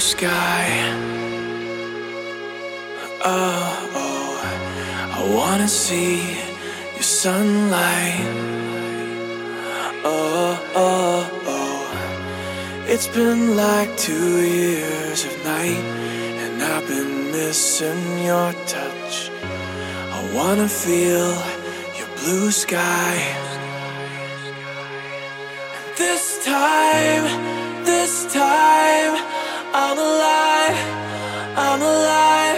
sky. Oh, oh, I wanna see your sunlight. Oh, oh, oh, it's been like two years of night, and I've been missing your touch. I wanna feel your blue sky. This time, this time. I'm alive, I'm alive.